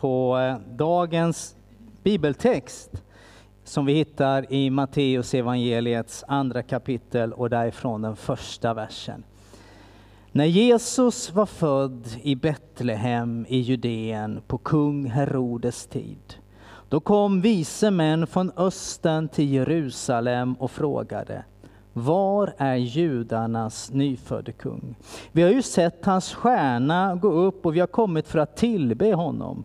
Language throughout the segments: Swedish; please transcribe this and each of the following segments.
på eh, dagens bibeltext som vi hittar i Matteus evangeliets andra kapitel och därifrån den första versen. När Jesus var född i Betlehem i Judeen på kung Herodes tid, då kom vise män från östen till Jerusalem och frågade var är judarnas nyfödde kung? Vi har ju sett hans stjärna gå upp och vi har kommit för att tillbe honom.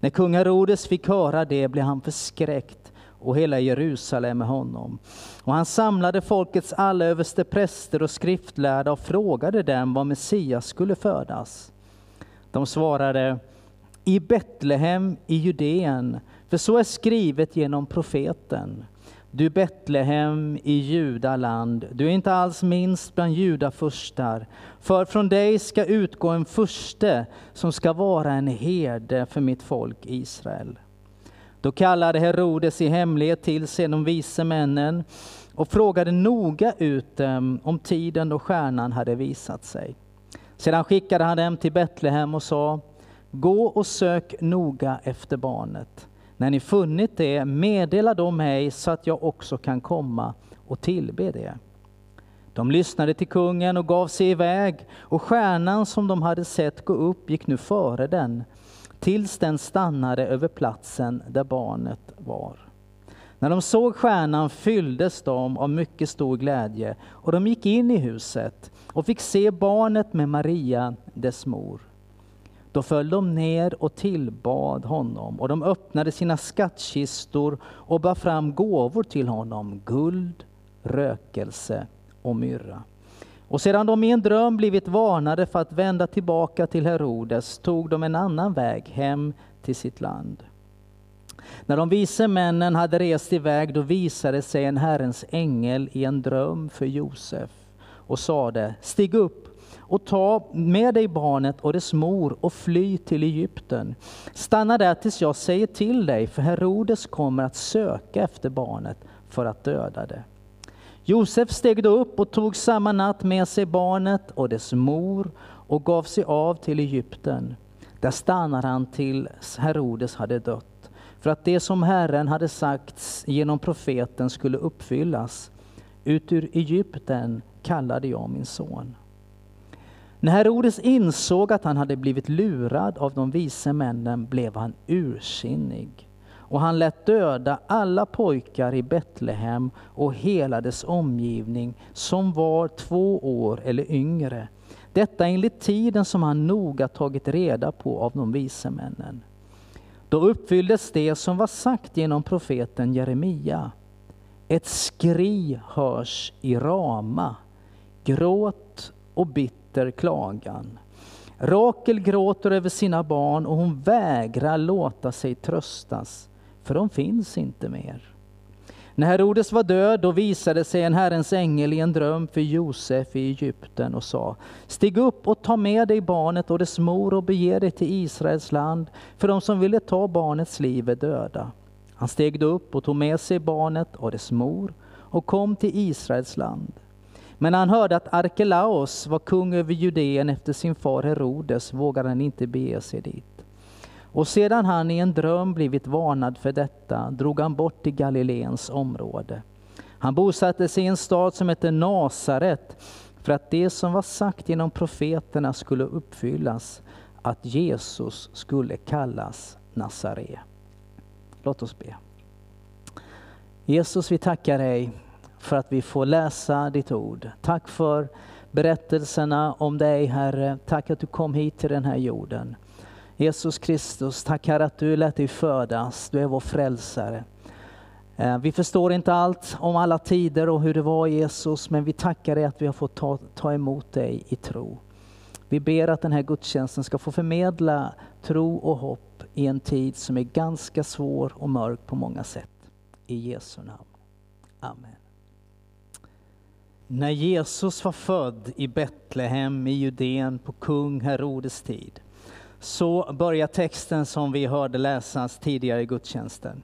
När kung Herodes fick höra det blev han förskräckt och hela Jerusalem med honom. Och han samlade folkets alla överste präster och skriftlärda och frågade dem var Messias skulle födas. De svarade, i Betlehem i Judeen, för så är skrivet genom profeten. Du Betlehem i Judaland, du är inte alls minst bland judafurstar. För från dig ska utgå en furste som ska vara en herde för mitt folk Israel. Då kallade Herodes i hemlighet till sig de vise männen och frågade noga ut dem om tiden då stjärnan hade visat sig. Sedan skickade han dem till Betlehem och sa, gå och sök noga efter barnet. När ni funnit det, meddela då mig så att jag också kan komma och tillbe det. De lyssnade till kungen och gav sig iväg, och stjärnan som de hade sett gå upp gick nu före den, tills den stannade över platsen där barnet var. När de såg stjärnan fylldes de av mycket stor glädje, och de gick in i huset och fick se barnet med Maria, dess mor. Då föll de ner och tillbad honom, och de öppnade sina skattkistor och bar fram gåvor till honom, guld, rökelse och myrra. Och sedan de i en dröm blivit varnade för att vända tillbaka till Herodes tog de en annan väg hem till sitt land. När de vise männen hade rest iväg då visade sig en Herrens ängel i en dröm för Josef och sade, stig upp och ta med dig barnet och dess mor och fly till Egypten. Stanna där tills jag säger till dig, för Herodes kommer att söka efter barnet för att döda det. Josef steg då upp och tog samma natt med sig barnet och dess mor och gav sig av till Egypten. Där stannade han tills Herodes hade dött, för att det som Herren hade sagt genom profeten skulle uppfyllas. Ut ur Egypten kallade jag min son. När Herodes insåg att han hade blivit lurad av de vise männen blev han ursinnig och han lät döda alla pojkar i Betlehem och hela dess omgivning som var två år eller yngre. Detta enligt tiden som han noga tagit reda på av de vise männen. Då uppfylldes det som var sagt genom profeten Jeremia. Ett skri hörs i Rama, gråt och bitter klagan. Rakel gråter över sina barn och hon vägrar låta sig tröstas för de finns inte mer. När Herodes var död, då visade sig en Herrens ängel i en dröm för Josef i Egypten och sa, stig upp och ta med dig barnet och dess mor och bege dig till Israels land, för de som ville ta barnets liv är döda. Han steg då upp och tog med sig barnet och dess mor och kom till Israels land. Men när han hörde att Arkelaos var kung över Judeen efter sin far Herodes vågade han inte bege sig dit. Och sedan han i en dröm blivit varnad för detta drog han bort till Galileens område. Han bosatte sig i en stad som hette Nasaret för att det som var sagt genom profeterna skulle uppfyllas, att Jesus skulle kallas Nazare. Låt oss be. Jesus, vi tackar dig för att vi får läsa ditt ord. Tack för berättelserna om dig, Herre. Tack att du kom hit till den här jorden. Jesus Kristus, tack Herre att du lät dig födas. Du är vår frälsare. Eh, vi förstår inte allt om alla tider och hur det var Jesus, men vi tackar dig att vi har fått ta, ta emot dig i tro. Vi ber att den här gudstjänsten ska få förmedla tro och hopp i en tid som är ganska svår och mörk på många sätt. I Jesu namn. Amen. När Jesus var född i Betlehem i Judeen på kung Herodes tid så börjar texten som vi hörde läsas tidigare i gudstjänsten.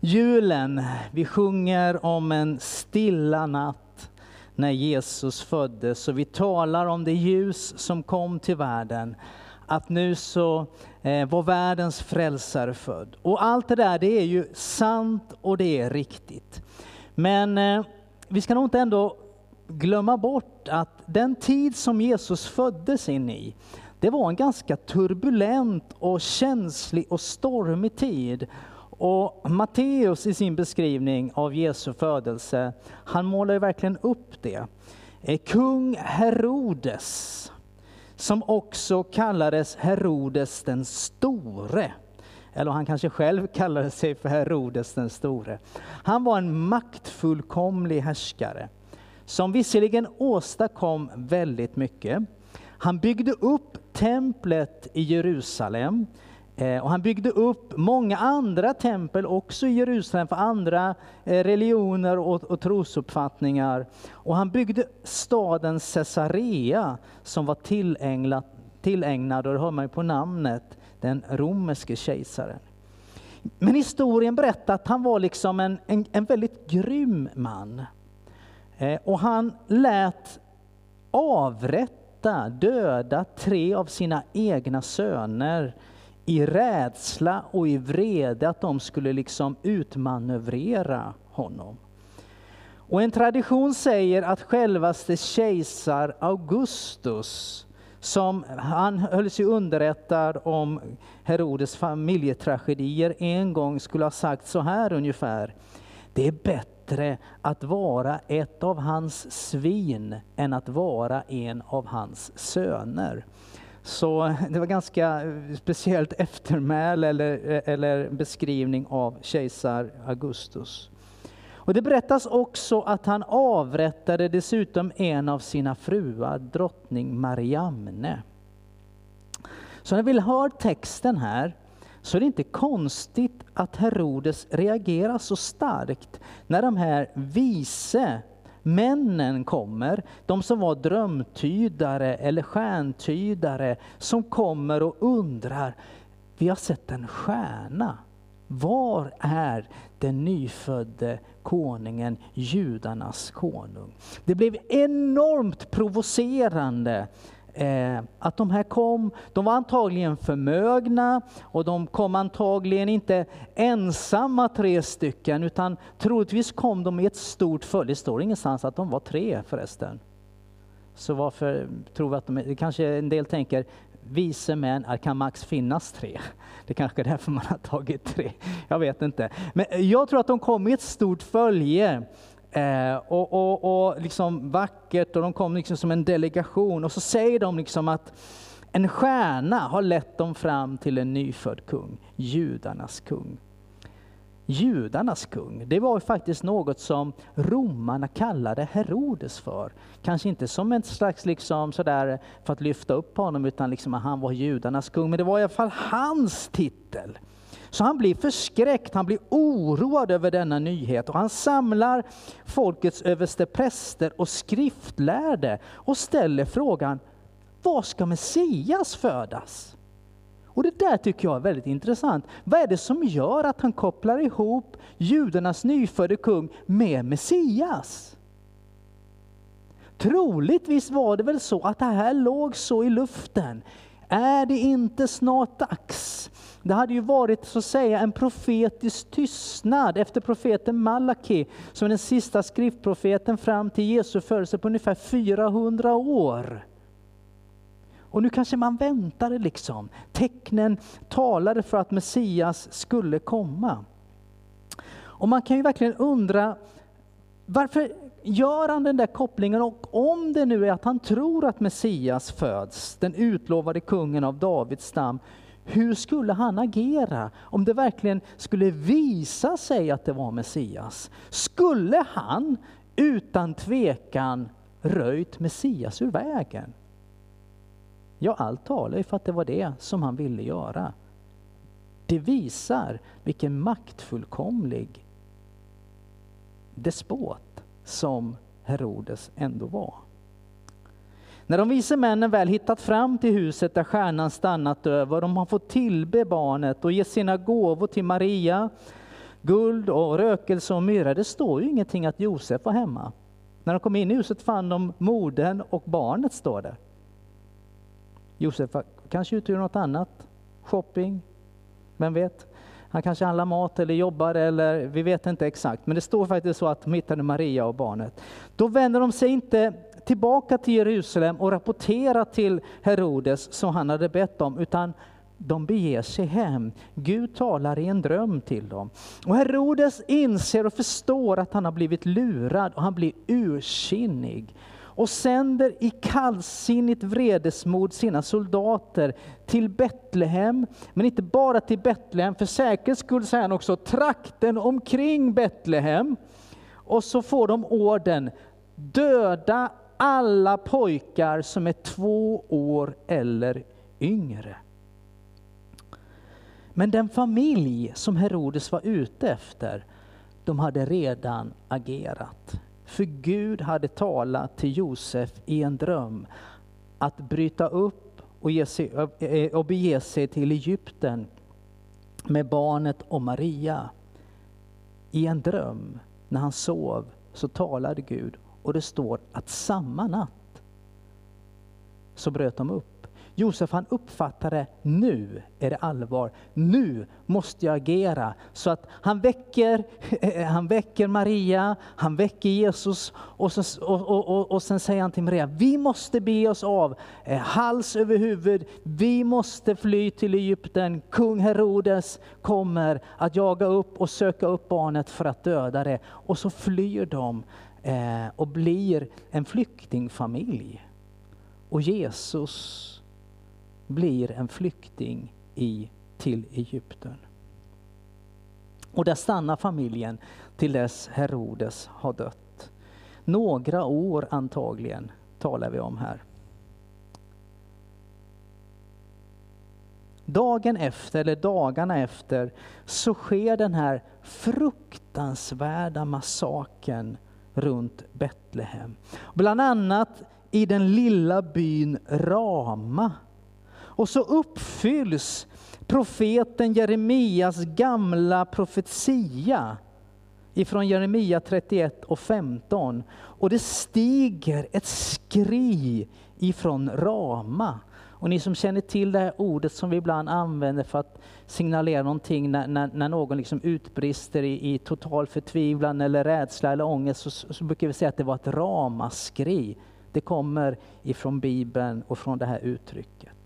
Julen, vi sjunger om en stilla natt när Jesus föddes och vi talar om det ljus som kom till världen. Att nu så eh, var världens frälsare född. Och allt det där det är ju sant och det är riktigt. Men eh, vi ska nog inte ändå glömma bort att den tid som Jesus föddes in i, det var en ganska turbulent och känslig och stormig tid. Och Matteus i sin beskrivning av Jesu födelse, han målar verkligen upp det. Eh, kung Herodes, som också kallades Herodes den store, eller han kanske själv kallade sig för Herodes den store. Han var en maktfullkomlig härskare som visserligen åstadkom väldigt mycket. Han byggde upp templet i Jerusalem eh, och han byggde upp många andra tempel också i Jerusalem för andra eh, religioner och, och trosuppfattningar. Och han byggde staden Caesarea som var tillägnad, tillägnad och det hör man ju på namnet, den romerske kejsaren. Men historien berättar att han var liksom en, en, en väldigt grym man. Eh, och han lät avrätta, döda tre av sina egna söner i rädsla och i vrede att de skulle liksom utmanövrera honom. Och en tradition säger att självaste kejsar Augustus, som han höll sig underrättad om Herodes familjetragedier, en gång skulle ha sagt så här ungefär. Det är bättre bättre att vara ett av hans svin än att vara en av hans söner. Så det var ganska speciellt eftermäle eller, eller beskrivning av kejsar Augustus. Och det berättas också att han avrättade dessutom en av sina fruar, drottning Mariamne. Så när vi hör texten här så är det inte konstigt att Herodes reagerar så starkt när de här vise männen kommer, de som var drömtydare eller stjärntydare, som kommer och undrar, vi har sett en stjärna. Var är den nyfödde konungen, judarnas konung? Det blev enormt provocerande Eh, att de här kom, de var antagligen förmögna och de kom antagligen inte ensamma tre stycken utan troligtvis kom de i ett stort följe. Det står ingenstans att de var tre förresten. Så varför tror vi att de kanske en del tänker, vise män, kan max finnas tre? Det kanske är därför man har tagit tre. Jag vet inte. Men jag tror att de kom i ett stort följe Eh, och, och, och liksom vackert och de kom liksom som en delegation och så säger de liksom att en stjärna har lett dem fram till en nyfödd kung, judarnas kung. Judarnas kung, det var faktiskt något som romarna kallade Herodes för. Kanske inte som en slags liksom sådär för att lyfta upp honom utan liksom att han var judarnas kung, men det var i alla fall hans titel. Så han blir förskräckt, han blir oroad över denna nyhet och han samlar folkets överstepräster och skriftlärde och ställer frågan, var ska Messias födas? Och det där tycker jag är väldigt intressant. Vad är det som gör att han kopplar ihop judarnas nyfödde kung med Messias? Troligtvis var det väl så att det här låg så i luften. Är det inte snart dags det hade ju varit så att säga en profetisk tystnad efter profeten Malaki, som är den sista skriftprofeten fram till Jesu födelse på ungefär 400 år. Och nu kanske man väntade liksom. Tecknen talade för att Messias skulle komma. Och man kan ju verkligen undra, varför gör han den där kopplingen? Och om det nu är att han tror att Messias föds, den utlovade kungen av Davids stam, hur skulle han agera om det verkligen skulle visa sig att det var Messias? Skulle han utan tvekan röjt Messias ur vägen? Ja, allt talar ju för att det var det som han ville göra. Det visar vilken maktfullkomlig despot som Herodes ändå var. När de vise männen väl hittat fram till huset där stjärnan stannat över, de har fått tillbe barnet och ge sina gåvor till Maria, guld och rökelse och myra. Det står ju ingenting att Josef var hemma. När de kom in i huset fann de modern och barnet står där. Josef kanske ute något annat, shopping, vem vet? Han kanske handlar mat eller jobbar eller vi vet inte exakt. Men det står faktiskt så att de hittade Maria och barnet. Då vänder de sig inte tillbaka till Jerusalem och rapporterar till Herodes som han hade bett om, utan de beger sig hem. Gud talar i en dröm till dem. Och Herodes inser och förstår att han har blivit lurad och han blir ursinnig och sänder i kallsinnigt vredesmod sina soldater till Betlehem, men inte bara till Betlehem, för säkerhets skull säger han också trakten omkring Betlehem. Och så får de orden, döda alla pojkar som är två år eller yngre. Men den familj som Herodes var ute efter, de hade redan agerat. För Gud hade talat till Josef i en dröm att bryta upp och, ge sig, eh, och bege sig till Egypten med barnet och Maria. I en dröm, när han sov, så talade Gud och det står att samma natt så bröt de upp. Josef han uppfattade, nu är det allvar, nu måste jag agera. Så att han väcker, han väcker Maria, han väcker Jesus och, så, och, och, och, och sen säger han till Maria, vi måste be oss av, eh, hals över huvud, vi måste fly till Egypten. Kung Herodes kommer att jaga upp och söka upp barnet för att döda det. Och så flyr de eh, och blir en flyktingfamilj. Och Jesus blir en flykting i, till Egypten. Och där stannar familjen till dess Herodes har dött. Några år antagligen talar vi om här. Dagen efter, eller dagarna efter, så sker den här fruktansvärda massaken runt Betlehem. Bland annat i den lilla byn Rama och så uppfylls profeten Jeremias gamla profetia ifrån Jeremia 31 och 15. Och det stiger ett skri ifrån Rama. Och ni som känner till det här ordet som vi ibland använder för att signalera någonting när, när, när någon liksom utbrister i, i, total förtvivlan eller rädsla eller ångest så, så brukar vi säga att det var ett ramaskri. Det kommer ifrån Bibeln och från det här uttrycket.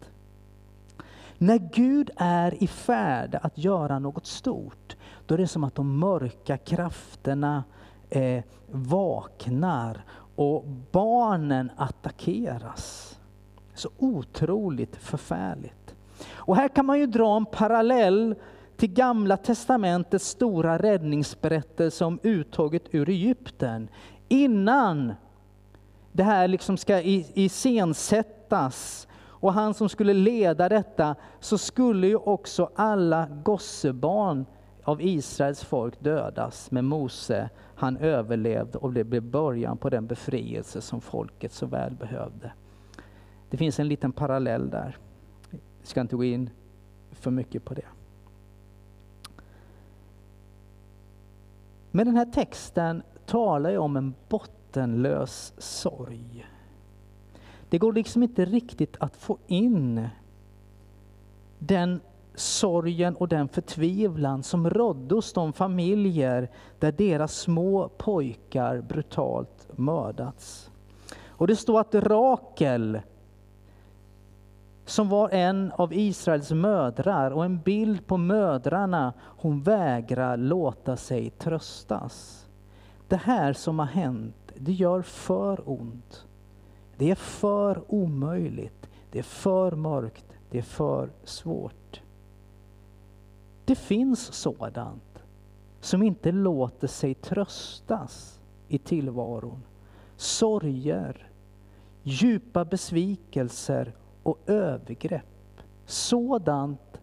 När Gud är i färd att göra något stort, då är det som att de mörka krafterna eh, vaknar och barnen attackeras. Så otroligt förfärligt. Och här kan man ju dra en parallell till Gamla Testamentets stora räddningsberättelse om uttåget ur Egypten. Innan det här liksom ska iscensättas och han som skulle leda detta, så skulle ju också alla gossebarn av Israels folk dödas. Men Mose, han överlevde och det blev början på den befrielse som folket så väl behövde. Det finns en liten parallell där. Vi ska inte gå in för mycket på det. Men den här texten talar ju om en bottenlös sorg. Det går liksom inte riktigt att få in den sorgen och den förtvivlan som rådde hos de familjer där deras små pojkar brutalt mördats. Och det står att Rakel, som var en av Israels mödrar och en bild på mödrarna, hon vägrar låta sig tröstas. Det här som har hänt, det gör för ont. Det är för omöjligt, det är för mörkt, det är för svårt. Det finns sådant som inte låter sig tröstas i tillvaron. Sorger, djupa besvikelser och övergrepp. Sådant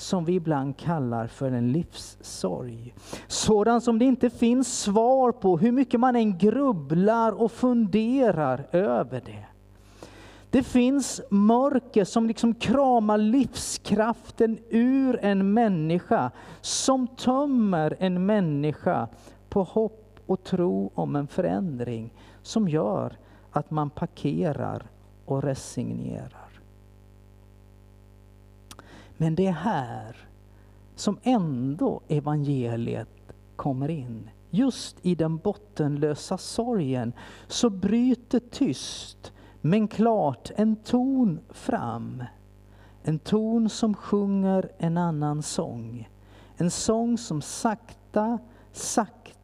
som vi ibland kallar för en livssorg. Sådan som det inte finns svar på hur mycket man än grubblar och funderar över det. Det finns mörker som liksom kramar livskraften ur en människa, som tömmer en människa på hopp och tro om en förändring, som gör att man parkerar och resignerar. Men det är här som ändå evangeliet kommer in. Just i den bottenlösa sorgen så bryter tyst men klart en ton fram. En ton som sjunger en annan sång. En sång som sakta, sakta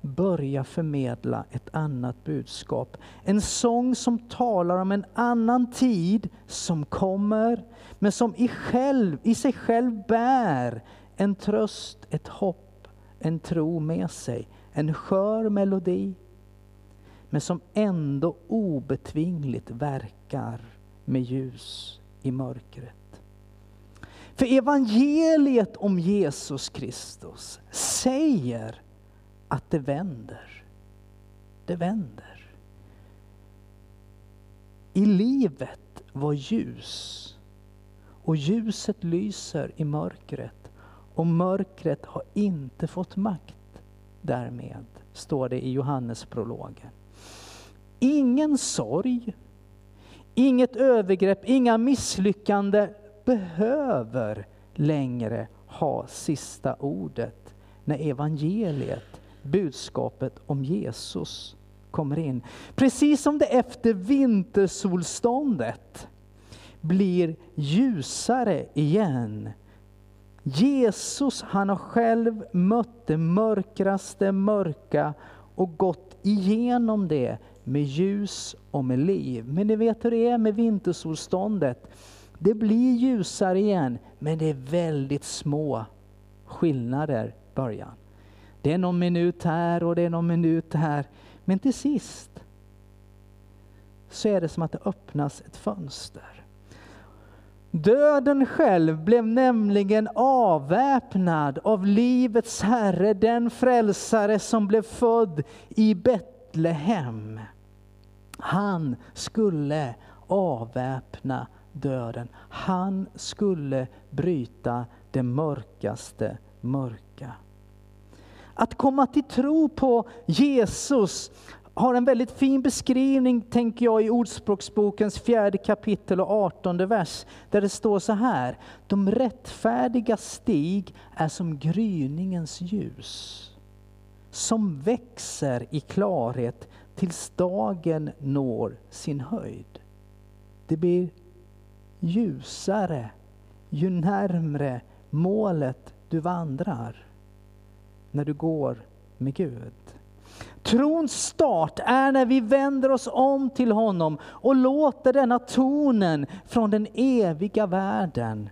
börja förmedla ett annat budskap. En sång som talar om en annan tid som kommer, men som i, själv, i sig själv bär en tröst, ett hopp, en tro med sig. En skör melodi, men som ändå obetvingligt verkar med ljus i mörkret. För evangeliet om Jesus Kristus säger att det vänder. Det vänder. I livet var ljus och ljuset lyser i mörkret och mörkret har inte fått makt därmed, står det i Johannesprologen. Ingen sorg, inget övergrepp, inga misslyckande behöver längre ha sista ordet när evangeliet, budskapet om Jesus kommer in. Precis som det efter vintersolståndet blir ljusare igen. Jesus han har själv mött det mörkraste mörka och gått igenom det med ljus och med liv. Men ni vet hur det är med vintersolståndet. Det blir ljusare igen, men det är väldigt små skillnader i början. Det är någon minut här och det är någon minut här. Men till sist så är det som att det öppnas ett fönster. Döden själv blev nämligen avväpnad av livets Herre, den frälsare som blev född i Betlehem. Han skulle avväpna döden. Han skulle bryta det mörkaste mörkret. Att komma till tro på Jesus har en väldigt fin beskrivning, tänker jag, i Ordspråksbokens fjärde kapitel och artonde vers, där det står så här. De rättfärdiga stig är som gryningens ljus, som växer i klarhet tills dagen når sin höjd. Det blir ljusare ju närmre målet du vandrar när du går med Gud. Trons start är när vi vänder oss om till honom och låter denna tonen från den eviga världen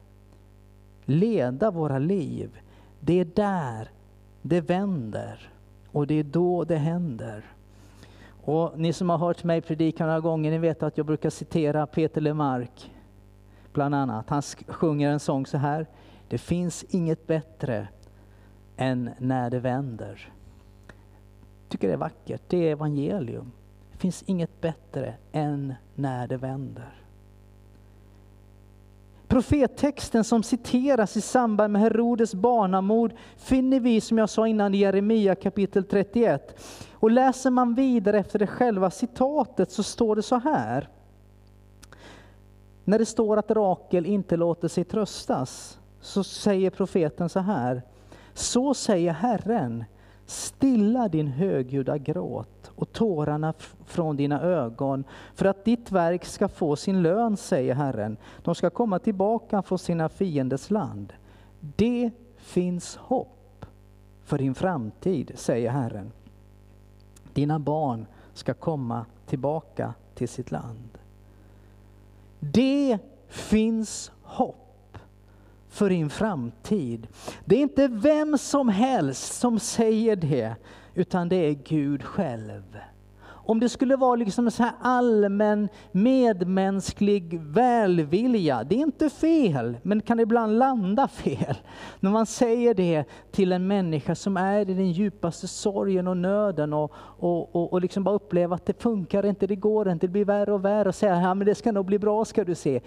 leda våra liv. Det är där det vänder och det är då det händer. Och ni som har hört mig predika några gånger, ni vet att jag brukar citera Peter Lemark, bland annat. Han sjunger en sång så här. Det finns inget bättre än när det vänder Jag tycker det är vackert. Det är evangelium. Det finns inget bättre än när det vänder. Profettexten som citeras i samband med Herodes barnamord finner vi, som jag sa innan, i Jeremia kapitel 31. Och läser man vidare efter det själva citatet så står det så här. När det står att Rakel inte låter sig tröstas så säger profeten så här. Så säger Herren, Stilla din högljudda gråt och tårarna från dina ögon för att ditt verk ska få sin lön, säger Herren. De ska komma tillbaka från sina fienders land. Det finns hopp för din framtid, säger Herren. Dina barn ska komma tillbaka till sitt land. Det finns hopp för din framtid. Det är inte vem som helst som säger det, utan det är Gud själv. om det skulle vara liksom så här allmän medmänsklig välvilja, det är inte fel, men kan ibland landa fel. När man säger det till en människa som är i den djupaste sorgen och nöden och, och, och, och liksom bara upplever att det funkar inte, det går inte, det blir värre och värre och säga ja, men det ska nog bli bra ska du se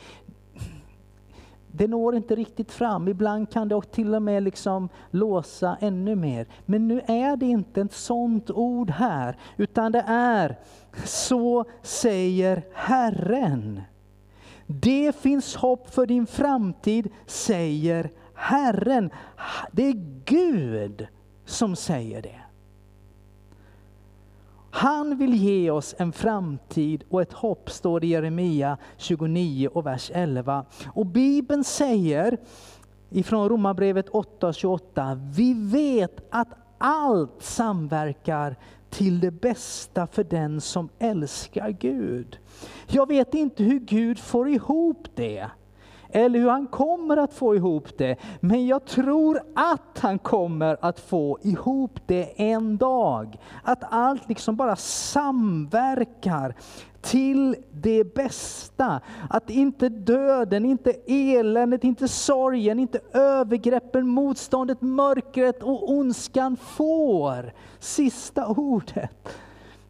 det når inte riktigt fram. Ibland kan det till och med liksom låsa ännu mer. Men nu är det inte ett sånt ord här, utan det är så säger Herren. Det finns hopp för din framtid, säger Herren. Det är Gud som säger det. Han vill ge oss en framtid och ett hopp, står det i Jeremia 29 och vers 11. Och Bibeln säger ifrån Romarbrevet 8.28, vi vet att allt samverkar till det bästa för den som älskar Gud. Jag vet inte hur Gud får ihop det eller hur han kommer att få ihop det. Men jag tror att han kommer att få ihop det en dag. Att allt liksom bara samverkar till det bästa. Att inte döden, inte eländet, inte sorgen, inte övergreppen, motståndet, mörkret och ondskan får sista ordet.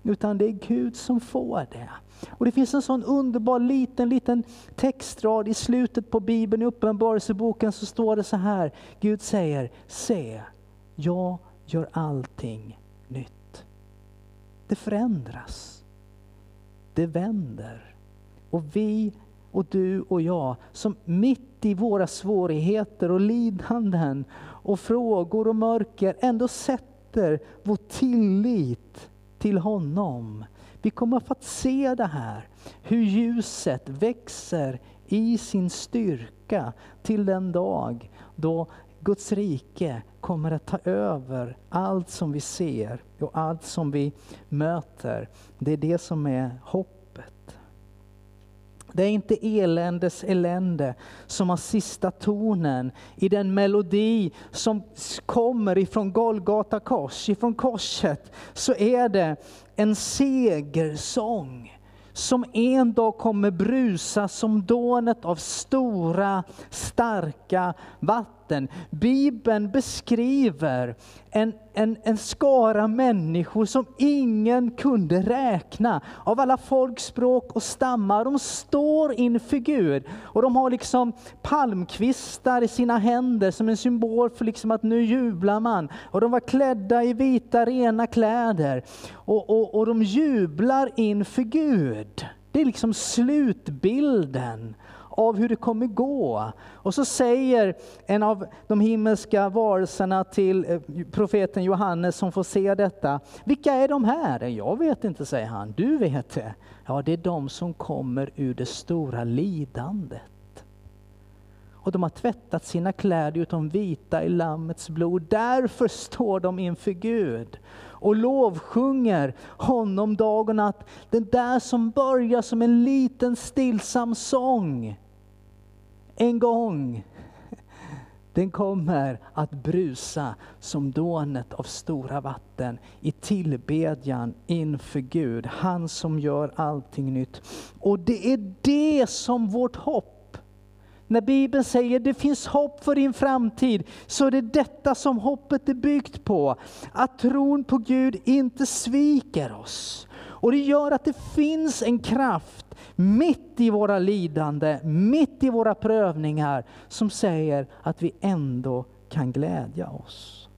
Utan det är Gud som får det. Och det finns en sån underbar liten, liten textrad i slutet på Bibeln, i Uppenbarelseboken så står det så här. Gud säger, se, jag gör allting nytt. Det förändras. Det vänder. Och vi och du och jag som mitt i våra svårigheter och lidanden och frågor och mörker ändå sätter vår tillit till honom vi kommer att få se det här, hur ljuset växer i sin styrka till den dag då Guds rike kommer att ta över allt som vi ser och allt som vi möter. Det är det som är hoppet. Det är inte eländes elände som har sista tonen i den melodi som kommer ifrån Golgata kors, ifrån korset. Så är det en segersång som en dag kommer brusa som dånet av stora, starka vatten. Bibeln beskriver en, en, en skara människor som ingen kunde räkna. Av alla folkspråk och stammar. De står inför Gud och de har liksom palmkvistar i sina händer som en symbol för liksom att nu jublar man. Och de var klädda i vita rena kläder och, och, och de jublar inför Gud. Det är liksom slutbilden av hur det kommer gå. Och så säger en av de himmelska varelserna till eh, profeten Johannes som får se detta. Vilka är de här? Jag vet inte, säger han. Du vet det. Ja, det är de som kommer ur det stora lidandet. Och de har tvättat sina kläder utom vita i Lammets blod. Därför står de inför Gud och lovsjunger honom dag och natt. Den där som börjar som en liten stillsam sång. En gång, den kommer att brusa som dånet av stora vatten i tillbedjan inför Gud, han som gör allting nytt. Och det är det som vårt hopp när Bibeln säger det finns hopp för din framtid, så är det detta som hoppet är byggt på. Att tron på Gud inte sviker oss. Och det gör att det finns en kraft mitt i våra lidande, mitt i våra prövningar, som säger att vi ändå kan glädja oss.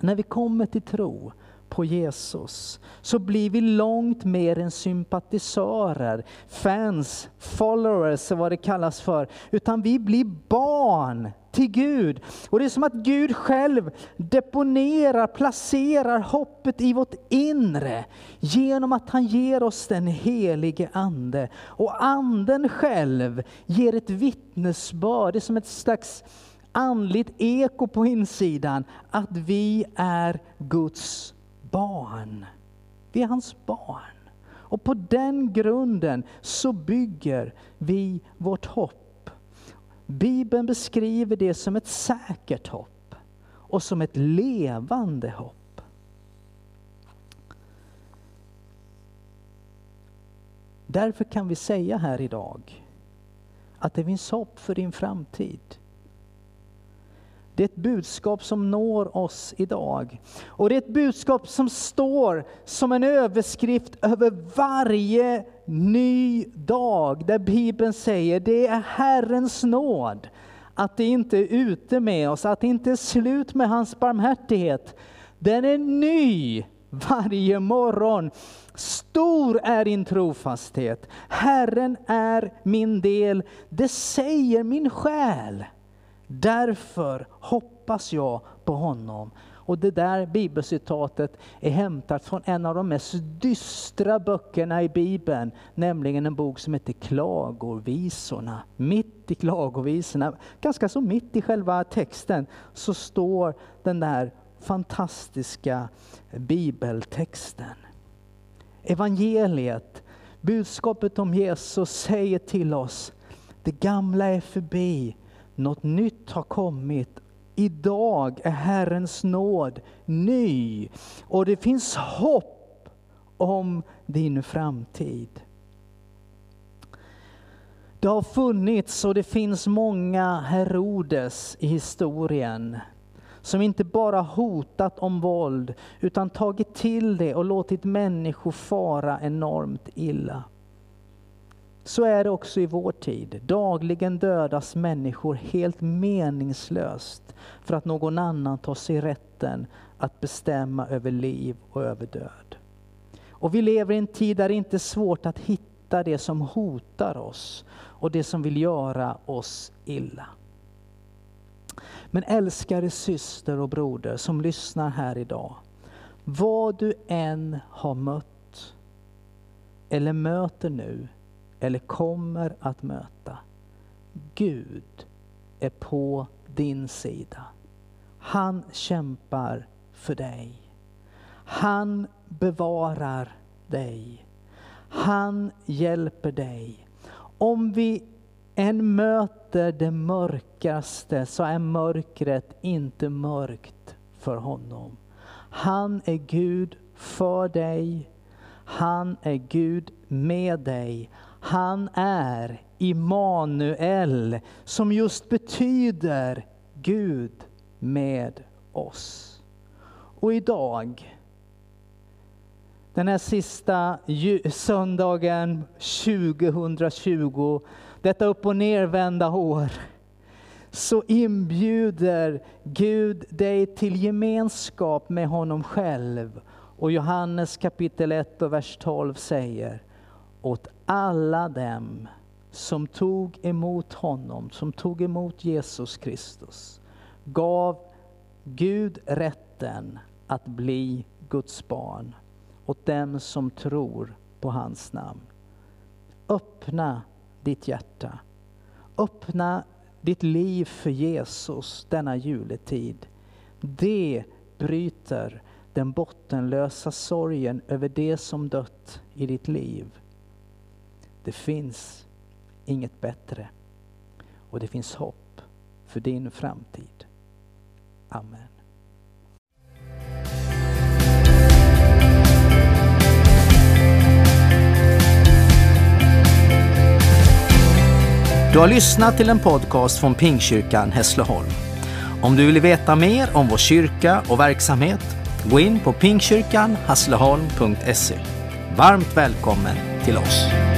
När vi kommer till tro på Jesus så blir vi långt mer än sympatisörer, fans, followers, vad det kallas för. Utan vi blir barn till Gud. Och det är som att Gud själv deponerar, placerar hoppet i vårt inre genom att han ger oss den helige Ande. Och Anden själv ger ett vittnesbörd, det är som ett slags andligt eko på insidan, att vi är Guds barn. Vi är hans barn. Och på den grunden så bygger vi vårt hopp. Bibeln beskriver det som ett säkert hopp och som ett levande hopp. Därför kan vi säga här idag att det finns hopp för din framtid. Det är ett budskap som når oss idag. Och det är ett budskap som står som en överskrift över varje ny dag. Där Bibeln säger det är Herrens nåd. Att det inte är ute med oss, att det inte är slut med hans barmhärtighet. Den är ny varje morgon. Stor är din trofasthet. Herren är min del. Det säger min själ. Därför hoppas jag på honom. Och det där bibelcitatet är hämtat från en av de mest dystra böckerna i Bibeln, nämligen en bok som heter Klagovisorna. Mitt i Klagovisorna, ganska så mitt i själva texten, så står den där fantastiska bibeltexten. Evangeliet, budskapet om Jesus säger till oss, det gamla är förbi, något nytt har kommit. Idag är Herrens nåd ny och det finns hopp om din framtid. Det har funnits och det finns många Herodes i historien som inte bara hotat om våld utan tagit till det och låtit människor fara enormt illa. Så är det också i vår tid. Dagligen dödas människor helt meningslöst för att någon annan tar sig rätten att bestämma över liv och över död. Och vi lever i en tid där det inte är svårt att hitta det som hotar oss och det som vill göra oss illa. Men älskade syster och broder som lyssnar här idag. Vad du än har mött eller möter nu eller kommer att möta. Gud är på din sida. Han kämpar för dig. Han bevarar dig. Han hjälper dig. Om vi än möter det mörkaste så är mörkret inte mörkt för honom. Han är Gud för dig. Han är Gud med dig. Han är Immanuel som just betyder Gud med oss. Och idag, den här sista söndagen 2020, detta upp och nervända år, så inbjuder Gud dig till gemenskap med honom själv. Och Johannes kapitel 1 och vers 12 säger, åt alla dem som tog emot honom, som tog emot Jesus Kristus, gav Gud rätten att bli Guds barn åt dem som tror på hans namn. Öppna ditt hjärta. Öppna ditt liv för Jesus denna juletid. Det bryter den bottenlösa sorgen över det som dött i ditt liv. Det finns inget bättre och det finns hopp för din framtid. Amen. Du har lyssnat till en podcast från Pingkyrkan Hässleholm. Om du vill veta mer om vår kyrka och verksamhet, gå in på pingkyrkanhassleholm.se. Varmt välkommen till oss.